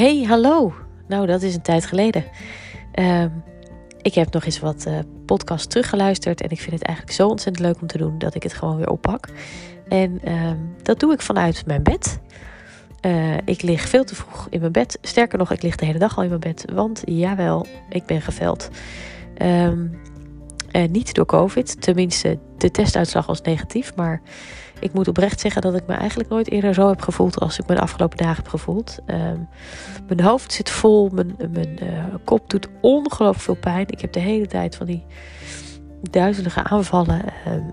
Hey, hallo. Nou, dat is een tijd geleden. Ehm, ik heb nog eens wat uh, podcasts teruggeluisterd. En ik vind het eigenlijk zo ontzettend leuk om te doen dat ik het gewoon weer oppak. En ehm, dat doe ik vanuit mijn bed. Uh, ik lig veel te vroeg in mijn bed. Sterker nog, ik lig de hele dag al in mijn bed. Want jawel, ik ben geveld. Um, uh, niet door COVID. Tenminste, de testuitslag was negatief. Maar ik moet oprecht zeggen dat ik me eigenlijk nooit eerder zo heb gevoeld als ik me de afgelopen dagen heb gevoeld. Um, mijn hoofd zit vol, mijn, mijn uh, kop doet ongelooflijk veel pijn. Ik heb de hele tijd van die duizelige aanvallen.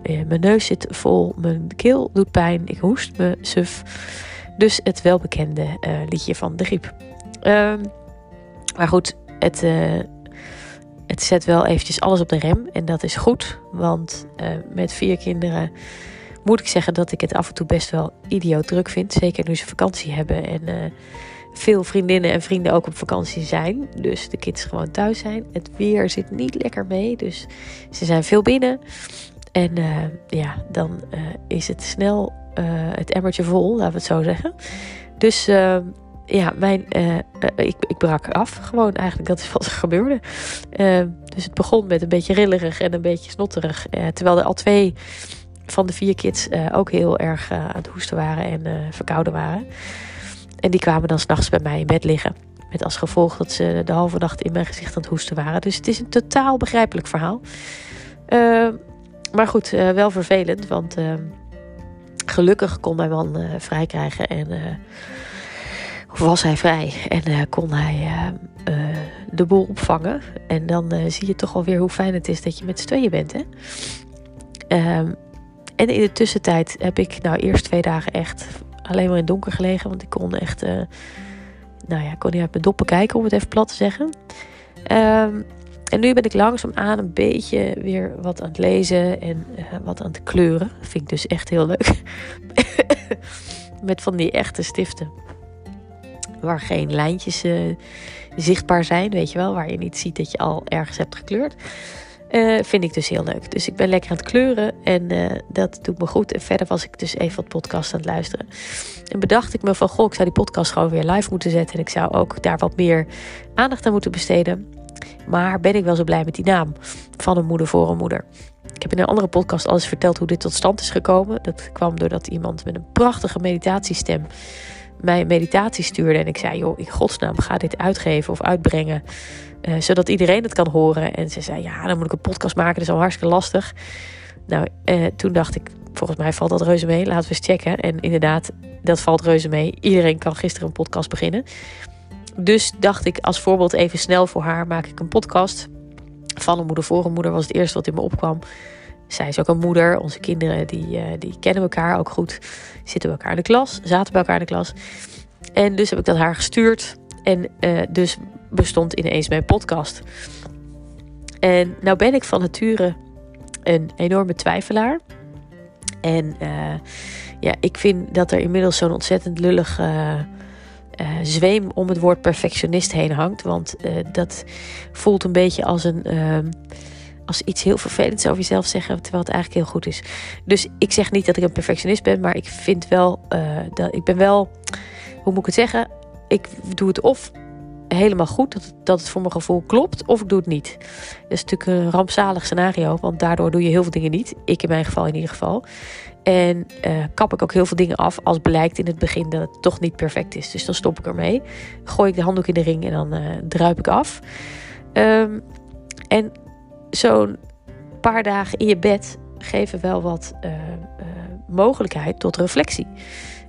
Uh, mijn neus zit vol, mijn keel doet pijn, ik hoest me suf. Dus het welbekende uh, liedje van de griep. Um, maar goed, het, het zet wel eventjes alles op de rem. En dat is goed, want met vier kinderen moet ik zeggen dat ik het af en toe best wel idioot druk vind. Zeker nu ze vakantie hebben en uh, veel vriendinnen en vrienden ook op vakantie zijn. Dus de kids gewoon thuis zijn. Het weer zit niet lekker mee, dus ze zijn veel binnen. En uh, ja, dan is het snel het emmertje vol, laten we het zo zeggen. Dus ja, mijn, ik, ik brak af. Gewoon eigenlijk, dat is wat er gebeurde. dus het begon met een beetje rillerig en een beetje snotterig. terwijl er al twee van de vier kids ook heel erg aan het hoesten waren en verkouden waren. En die kwamen dan s'nachts bij mij in bed liggen. Met als gevolg dat ze de halve nacht in mijn gezicht aan het hoesten waren. Dus het is een totaal begrijpelijk verhaal. Maar goed, wel vervelend. Want gelukkig kon mijn man vrij krijgen. Was hij vrij. En kon hij de boel opvangen. En dan zie je toch alweer hoe fijn het is dat je met z'n tweeën bent. Hè? Um, en in de tussentijd heb ik nou eerst twee dagen echt alleen maar in donker gelegen. Want ik kon echt, nou ja, kon niet uit mijn doppen kijken om het even plat te zeggen. Um, en nu ben ik langzaam aan een beetje weer wat aan het lezen en wat aan het kleuren. Vind ik dus echt heel leuk. Met van die echte stiften. Waar geen lijntjes uh, zichtbaar zijn, weet je wel. Waar je niet ziet dat je al ergens hebt gekleurd. Uh, vind ik dus heel leuk. Dus ik ben lekker aan het kleuren en uh, dat doet me goed. En verder was ik dus even wat podcast aan het luisteren. En bedacht ik me van, goh, ik zou die podcast gewoon weer live moeten zetten. En ik zou ook daar wat meer aandacht aan moeten besteden. Maar ben ik wel zo blij met die naam van een moeder voor een moeder. Ik heb in een andere podcast alles verteld hoe dit tot stand is gekomen. Dat kwam doordat iemand met een prachtige meditatiestem mij een meditatie stuurde. En ik zei, joh, in godsnaam, ga dit uitgeven of uitbrengen. Uh, zodat iedereen het kan horen. En ze zei, ja, dan moet ik een podcast maken. Dat is al hartstikke lastig. Nou, uh, toen dacht ik, volgens mij valt dat reuze mee. Laten we eens checken. En inderdaad, dat valt reuze mee. Iedereen kan gisteren een podcast beginnen. Dus dacht ik, als voorbeeld even snel voor haar maak ik een podcast. Van een moeder voor een moeder was het eerste wat in me opkwam. Zij is ook een moeder. Onze kinderen die, uh, die kennen elkaar ook goed. Zitten bij elkaar in de klas. Zaten bij elkaar in de klas. En dus heb ik dat haar gestuurd. En uh, dus bestond ineens mijn podcast. En nou ben ik van nature een enorme twijfelaar. En uh, ja, ik vind dat er inmiddels zo'n ontzettend lullig uh, zweem om het woord perfectionist heen hangt. Want dat voelt een beetje als een. Ehm, als iets heel vervelends over jezelf zeggen, terwijl het eigenlijk heel goed is. Dus ik zeg niet dat ik een perfectionist ben, maar ik vind wel dat ik ben wel, hoe moet ik het zeggen? Ik doe het of helemaal goed, dat het, dat het voor mijn gevoel klopt, of ik doe het niet. Dat is natuurlijk een rampzalig scenario, want daardoor doe je heel veel dingen niet. Ik in mijn geval in ieder geval. En uh, kap ik ook heel veel dingen af als blijkt in het begin dat het toch niet perfect is. Dus dan stop ik ermee. Gooi ik de handdoek in de ring en dan uh, druip ik af. Um, en zo'n paar dagen in je bed geven wel wat uh, mogelijkheid tot reflectie.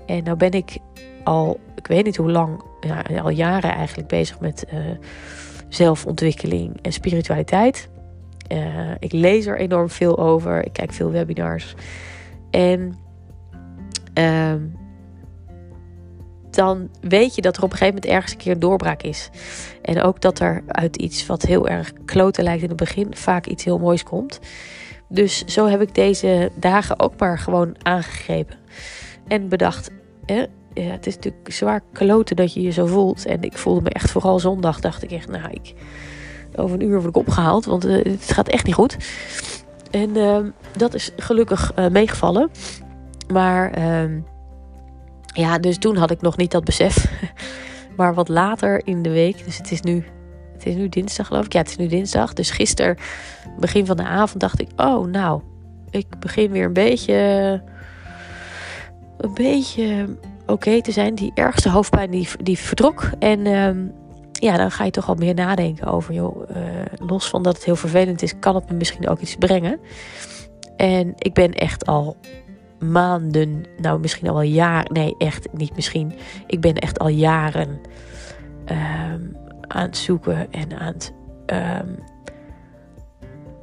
En nou ben ik al, ik weet niet hoe lang, ja, al jaren eigenlijk bezig met uh, zelfontwikkeling en spiritualiteit. Ik lees er enorm veel over. Ik kijk veel webinars. En uh, dan weet je dat er op een gegeven moment ergens een keer een doorbraak is. En ook dat er uit iets wat heel erg kloten lijkt in het begin vaak iets heel moois komt. Dus zo heb ik deze dagen ook maar gewoon aangegrepen. En bedacht, ja, het is natuurlijk zwaar kloten dat je je zo voelt. En ik voelde me echt vooral zondag, dacht ik echt, nou, ik, over een uur word ik opgehaald, want uh, het gaat echt niet goed. En uh, dat is gelukkig uh, meegevallen. Maar ehm, ja, dus toen had ik nog niet dat besef. Maar wat later in de week, dus het is nu, het is nu dinsdag geloof ik. Ja, het is nu dinsdag. Dus gisteren, begin van de avond, dacht ik: Oh, nou, ik begin weer een beetje. Een beetje oké te zijn. Die ergste hoofdpijn die, die vertrok. En ehm, ja, dan ga je toch al meer nadenken over, joh, uh, los van dat het heel vervelend is, kan het me misschien ook iets brengen. En ik ben echt al maanden, nou misschien al wel jaren, nee, echt niet misschien. Ik ben echt al jaren ehm, aan het zoeken en aan het, um,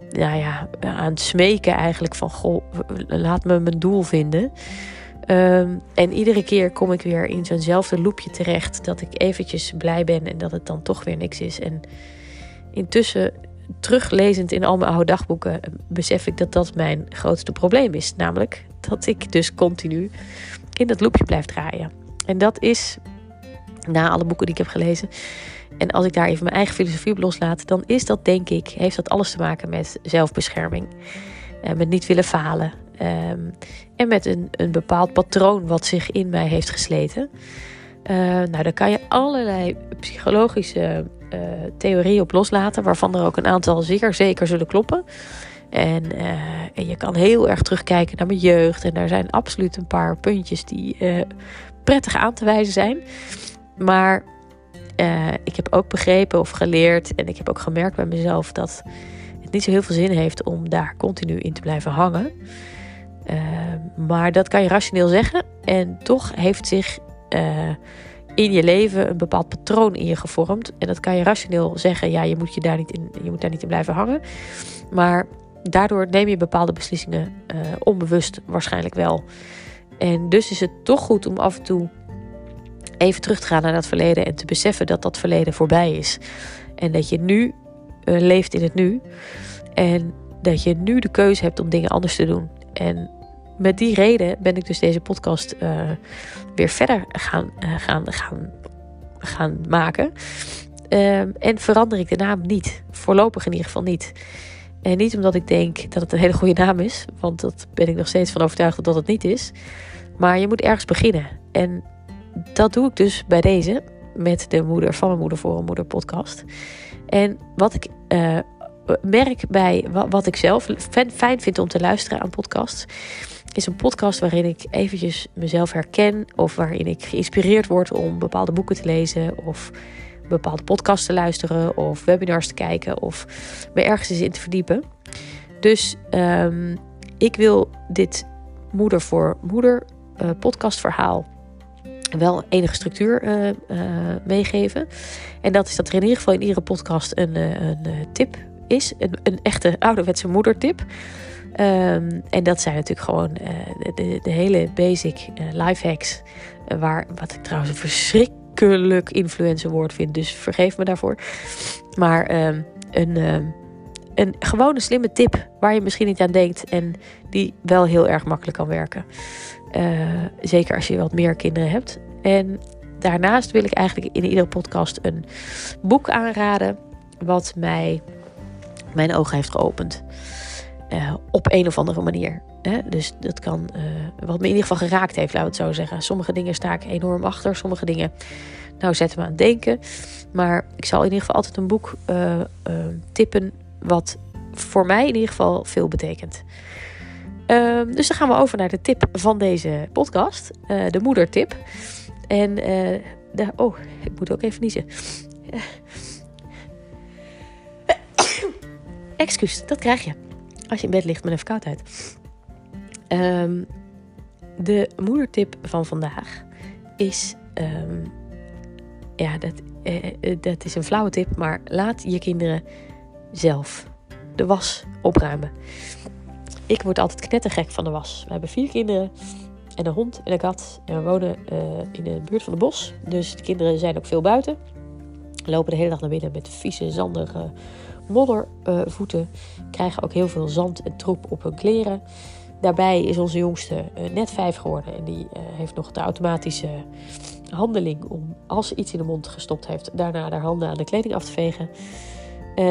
ja, aan het smeken eigenlijk van, goh, laat me mijn doel vinden. Um, en iedere keer kom ik weer in zo'nzelfde loopje terecht dat ik eventjes blij ben en dat het dan toch weer niks is. En intussen, teruglezend in al mijn oude dagboeken, besef ik dat dat mijn grootste probleem is. Namelijk dat ik dus continu in dat loopje blijf draaien. En dat is, na alle boeken die ik heb gelezen, en als ik daar even mijn eigen filosofie op loslaat, dan is dat denk ik, heeft dat alles te maken met zelfbescherming. Uh, met niet willen falen. Um, en met een, een bepaald patroon wat zich in mij heeft gesleten. Uh, nou, daar kan je allerlei psychologische uh, theorieën op loslaten, waarvan er ook een aantal zeer zeker zullen kloppen. En, uh, en, je kan heel erg terugkijken naar mijn jeugd. En daar zijn absoluut een paar puntjes die prettig aan te wijzen zijn. Maar ik heb ook begrepen of geleerd, en ik heb ook gemerkt bij mezelf dat het niet zo heel veel zin heeft om daar continu in te blijven hangen. Maar dat kan je rationeel zeggen. En toch heeft zich in je leven een bepaald patroon in je gevormd. En dat kan je rationeel zeggen. Ja, je moet, je daar, niet in, je moet daar niet in blijven hangen. Maar daardoor neem je bepaalde beslissingen uh, onbewust waarschijnlijk wel. En dus is het toch goed om af en toe even terug te gaan naar dat verleden. En te beseffen dat dat verleden voorbij is. En dat je nu leeft in het nu. En dat je nu de keuze hebt om dingen anders te doen. En met die reden ben ik dus deze podcast uh, weer verder gaan, uh, gaan, gaan, gaan maken. Uh, en verander ik de naam niet. Voorlopig in ieder geval niet. En niet omdat ik denk dat het een hele goede naam is. Want dat ben ik nog steeds van overtuigd dat het niet is. Maar je moet ergens beginnen. En dat doe ik dus bij deze. Met de moeder van mijn moeder voor een moeder podcast. En wat ik uh, merk bij wat ik zelf fijn vind om te luisteren aan podcasts is een podcast waarin ik eventjes mezelf herken of waarin ik geïnspireerd word om bepaalde boeken te lezen of bepaalde podcasts te luisteren of webinars te kijken of me ergens in te verdiepen. Dus um, ik wil dit moeder voor moeder uh, podcastverhaal wel enige structuur uh, uh, meegeven. En dat is dat er in ieder geval in iedere podcast een, een tip is. Een, een echte ouderwetse moedertip. Um, en dat zijn natuurlijk gewoon uh, de, de, hele basic uh, life hacks. Uh, waar, wat ik trouwens een verschrikkelijk influencer woord vind. Dus vergeef me daarvoor. Maar um, een, um, een gewone slimme tip waar je misschien niet aan denkt. En die wel heel erg makkelijk kan werken. zeker als je wat meer kinderen hebt. En daarnaast wil ik eigenlijk in iedere podcast een boek aanraden. Wat mij mijn ogen heeft geopend. Uh, op een of andere manier. Hè? Dus dat kan, uh, wat me in ieder geval geraakt heeft, laten we het zo zeggen. Sommige dingen sta ik enorm achter, sommige dingen, nou, zetten me aan het denken. Maar ik zal in ieder geval altijd een boek uh, tippen, wat voor mij in ieder geval veel betekent. Ehm, dus dan gaan we over naar de tip van deze podcast, de moedertip. En de, oh, ik moet ook even niezen. Excuus, dat krijg je als je in bed ligt met een verkoudheid. Um, de moedertip van vandaag is. Um, ja, dat, uh, dat is een flauwe tip, maar laat je kinderen zelf de was opruimen. Ik word altijd knettergek van de was. We hebben vier kinderen en een hond en een kat. En we wonen uh, in de buurt van het bos. Dus de kinderen zijn ook veel buiten. Lopen de hele dag naar binnen met vieze, zandige moddervoeten. Uh, krijgen ook heel veel zand en troep op hun kleren. Daarbij is onze jongste uh, net vijf geworden. En die uh, heeft nog de automatische handeling om, als ze iets in de mond gestopt heeft, daarna haar handen aan de kleding af te vegen.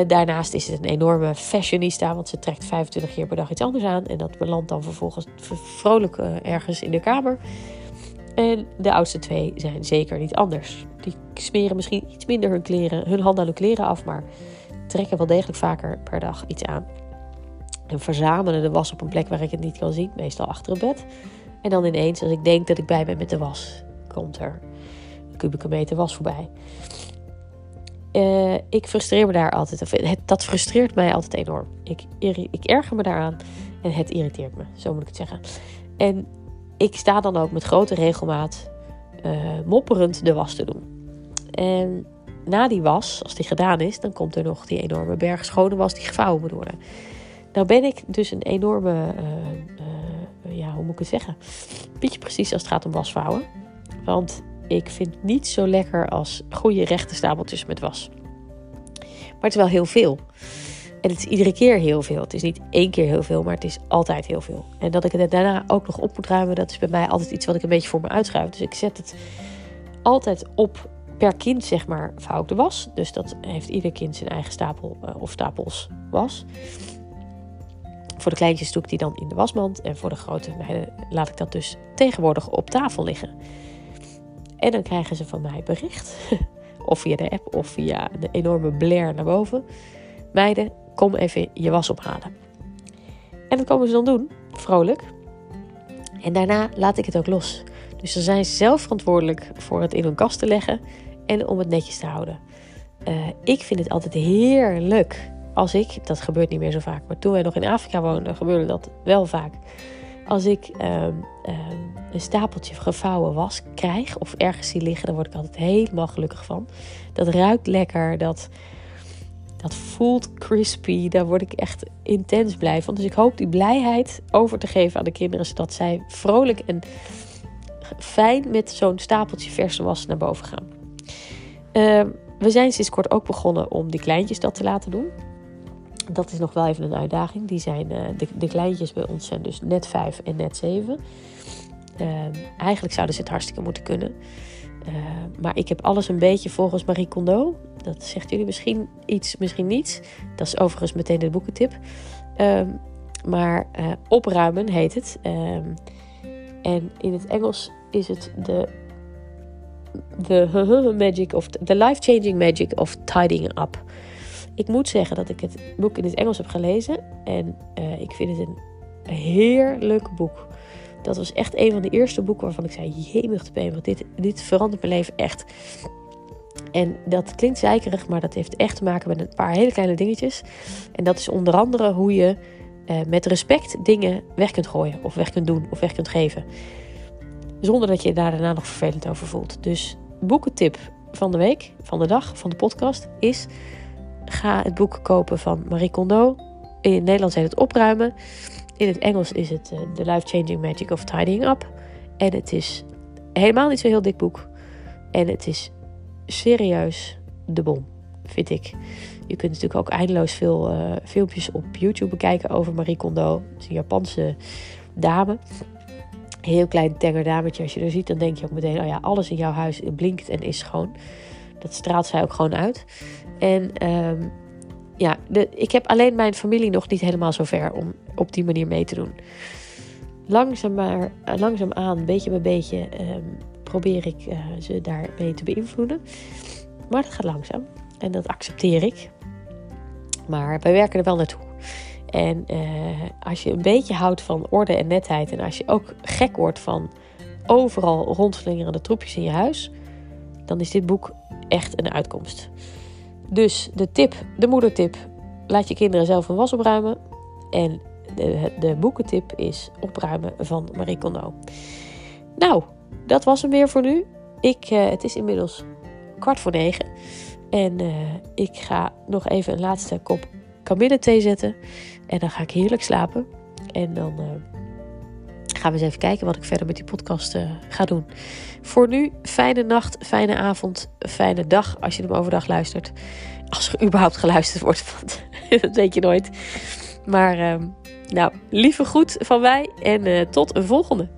Daarnaast is het een enorme fashionista, want ze trekt 25 keer per dag iets anders aan. En dat belandt dan vervolgens vrolijk ergens in de kamer. En de oudste twee zijn zeker niet anders. Die smeren misschien iets minder hun kleren, hun handen aan hun kleren af, maar trekken wel degelijk vaker per dag iets aan. En verzamelen de was op een plek waar ik het niet kan zien, meestal achter het bed. En dan ineens, als ik denk dat ik bij ben met de was, komt er een kubieke meter was voorbij. Uh, ik frustreer me daar altijd. Het, dat frustreert mij altijd enorm. Ik, ik erger me daaraan en het irriteert me, zo moet ik het zeggen. En ik sta dan ook met grote regelmaat uh, mopperend de was te doen. En na die was, als die gedaan is, dan komt er nog die enorme berg schone was die gevouwen moet worden. Nou ben ik dus een enorme, uh, ja, hoe moet ik het zeggen? Beetje precies als het gaat om wasvouwen. Want ik vind niet zo lekker als goede rechte stapeltjes met was. Maar het is wel heel veel. En het is iedere keer heel veel. Het is niet één keer heel veel, maar het is altijd heel veel. En dat ik het daarna ook nog op moet ruimen, dat is bij mij altijd iets wat ik een beetje voor me uitschuif. Dus ik zet het altijd op per kind, zeg maar, vouw de was. Dus dat heeft ieder kind zijn eigen stapel uh, of stapels was. Voor de kleintjes doe ik die dan in de wasmand. En voor de grote meiden laat ik dat dus tegenwoordig op tafel liggen. En dan krijgen ze van mij bericht. Of via de app of via de enorme blair naar boven. Meiden, kom even je was ophalen. En dat komen ze dan doen, vrolijk. En daarna laat ik het ook los. Dus dan zijn ze zelf verantwoordelijk voor het in hun kast te leggen en om het netjes te houden. Uh, ik vind het altijd heerlijk als ik, dat gebeurt niet meer zo vaak, maar toen wij nog in Afrika woonden, gebeurde dat wel vaak. Als ik um, um, een stapeltje gevouwen was krijg of ergens zie liggen, dan word ik altijd helemaal gelukkig van. Dat ruikt lekker, dat, dat voelt crispy, daar word ik echt intens blij van. Dus ik hoop die blijheid over te geven aan de kinderen, zodat zij vrolijk en fijn met zo'n stapeltje verse was naar boven gaan. Uh, we zijn sinds kort ook begonnen om die kleintjes dat te laten doen. Dat is nog wel even een uitdaging. Die zijn, uh, de, de kleintjes bij ons zijn dus net 5 en net 7. Uh, eigenlijk zouden ze het hartstikke moeten kunnen. Uh, maar ik heb alles een beetje volgens Marie Kondo. Dat zegt jullie misschien iets, misschien niets. Dat is overigens meteen de boekentip. Ehm, maar uh, opruimen heet het. En in het Engels is het de the magic of the life-changing magic of tidying up. Ik moet zeggen dat ik het boek in het Engels heb gelezen en uh, ik vind het een heerlijk boek. Dat was echt een van de eerste boeken waarvan ik zei: Jemig te want dit, dit verandert mijn leven echt. En dat klinkt zeikerig, maar dat heeft echt te maken met een paar hele kleine dingetjes. En dat is onder andere hoe je uh, met respect dingen weg kunt gooien, of weg kunt doen, of weg kunt geven. Zonder dat je je daar daarna nog vervelend over voelt. Dus boekentip van de week, van de dag, van de podcast is: ga het boek kopen van Marie Kondo. In het Nederlands heet het Opruimen. In het Engels is het uh, The Life Changing Magic of Tidying Up. En het is helemaal niet zo heel dik boek. En het is serieus de bom, vind ik. Je kunt natuurlijk ook eindeloos veel uh, filmpjes op YouTube bekijken over Marie Kondo. Het is een Japanse dame. Heel klein tenger dametje. Als je er ziet, dan denk je ook meteen: oh ja, alles in jouw huis blinkt en is schoon. Dat straalt zij ook gewoon uit. En um, ja, de, ik heb alleen mijn familie nog niet helemaal zover om op die manier mee te doen. Langzaam maar, uh, langzaam aan, beetje bij beetje, um, probeer ik uh, ze daarmee te beïnvloeden. Maar dat gaat langzaam en dat accepteer ik. Maar wij werken er wel naartoe. En uh, als je een beetje houdt van orde en netheid en als je ook gek wordt van overal rondslingerende troepjes in je huis, dan is dit boek echt een uitkomst. Dus de tip, de moedertip, laat je kinderen zelf een was opruimen. En de, de boekentip is opruimen van Marie Kondo. Nou, dat was hem weer voor nu. Ik, uh, het is inmiddels kwart voor negen. En uh, ik ga nog even een laatste kop kamillethee zetten. En dan ga ik heerlijk slapen. En dan uh, gaan we eens even kijken wat ik verder met die podcast uh, ga doen. Voor nu, fijne nacht, fijne avond, fijne dag als je hem overdag luistert. Als er überhaupt geluisterd wordt, dat weet je nooit. Maar uh, nou, lieve groet van mij en tot een volgende.